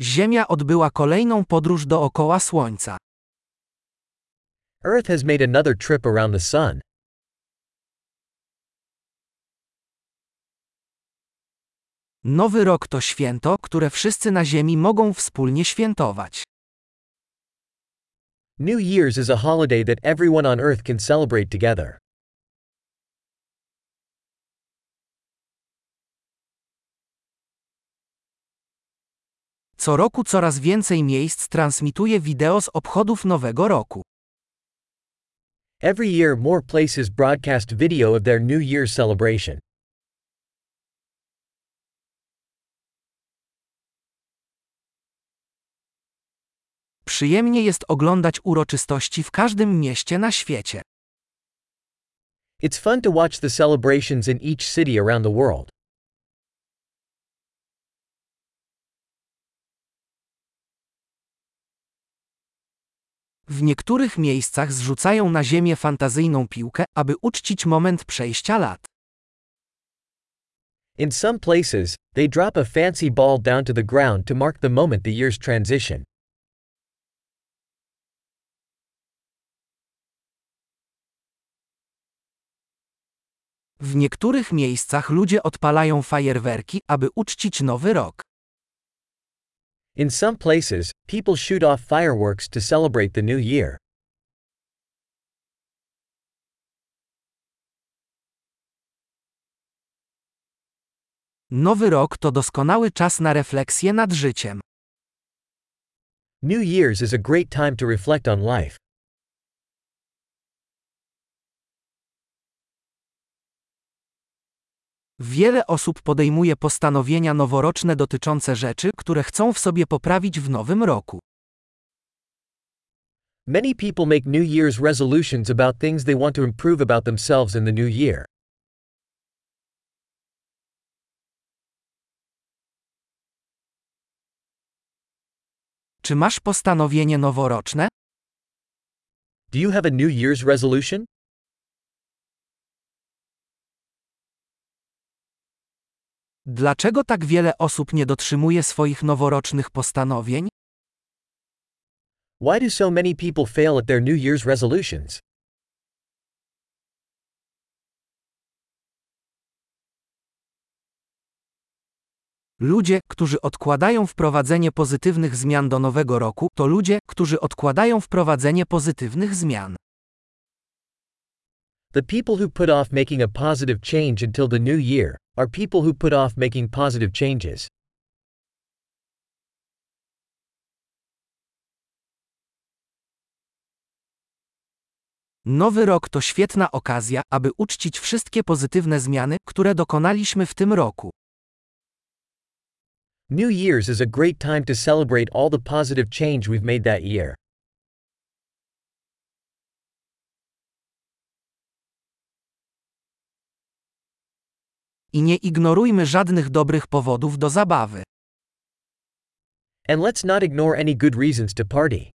Ziemia odbyła kolejną podróż dookoła Słońca. Earth has made another trip around the sun. Nowy rok to święto, które wszyscy na Ziemi mogą wspólnie świętować. New Year's is a holiday that everyone on Earth can celebrate together. Co roku coraz więcej miejsc transmituje wideo z obchodów Nowego Roku. Every year, more places broadcast video of their New Year's celebration. Przyjemnie jest oglądać uroczystości w każdym mieście na świecie. It's fun to watch the celebrations in each city around the world. W niektórych miejscach zrzucają na ziemię fantazyjną piłkę, aby uczcić moment przejścia lat. In some places, they drop a fancy ball down to the ground to mark the moment the year's transition. W niektórych miejscach ludzie odpalają fajerwerki, aby uczcić nowy rok. In some places, people shoot off fireworks to celebrate the new year. Nowy rok to doskonały czas na refleksję nad życiem. New Year's is a great time to reflect on life. Wiele osób podejmuje postanowienia noworoczne dotyczące rzeczy, które chcą w sobie poprawić w nowym roku. Many people make New Year's resolutions about things they want to improve about themselves in the new year. Czy masz postanowienie noworoczne? Do you have a New Year's resolution? Dlaczego tak wiele osób nie dotrzymuje swoich noworocznych postanowień? Why do so many people fail at their New Year's resolutions? Ludzie, którzy odkładają wprowadzenie pozytywnych zmian do nowego roku, to ludzie, którzy odkładają wprowadzenie pozytywnych zmian. The people who put off making a positive change until the new year are people who put off making positive changes. Nowy rok to świetna okazja, aby uczcić wszystkie pozytywne zmiany, które dokonaliśmy w tym roku. New Year's is a great time to celebrate all the positive change we've made that year. I nie ignorujmy żadnych dobrych powodów do zabawy. And let's not ignore any good reasons to party.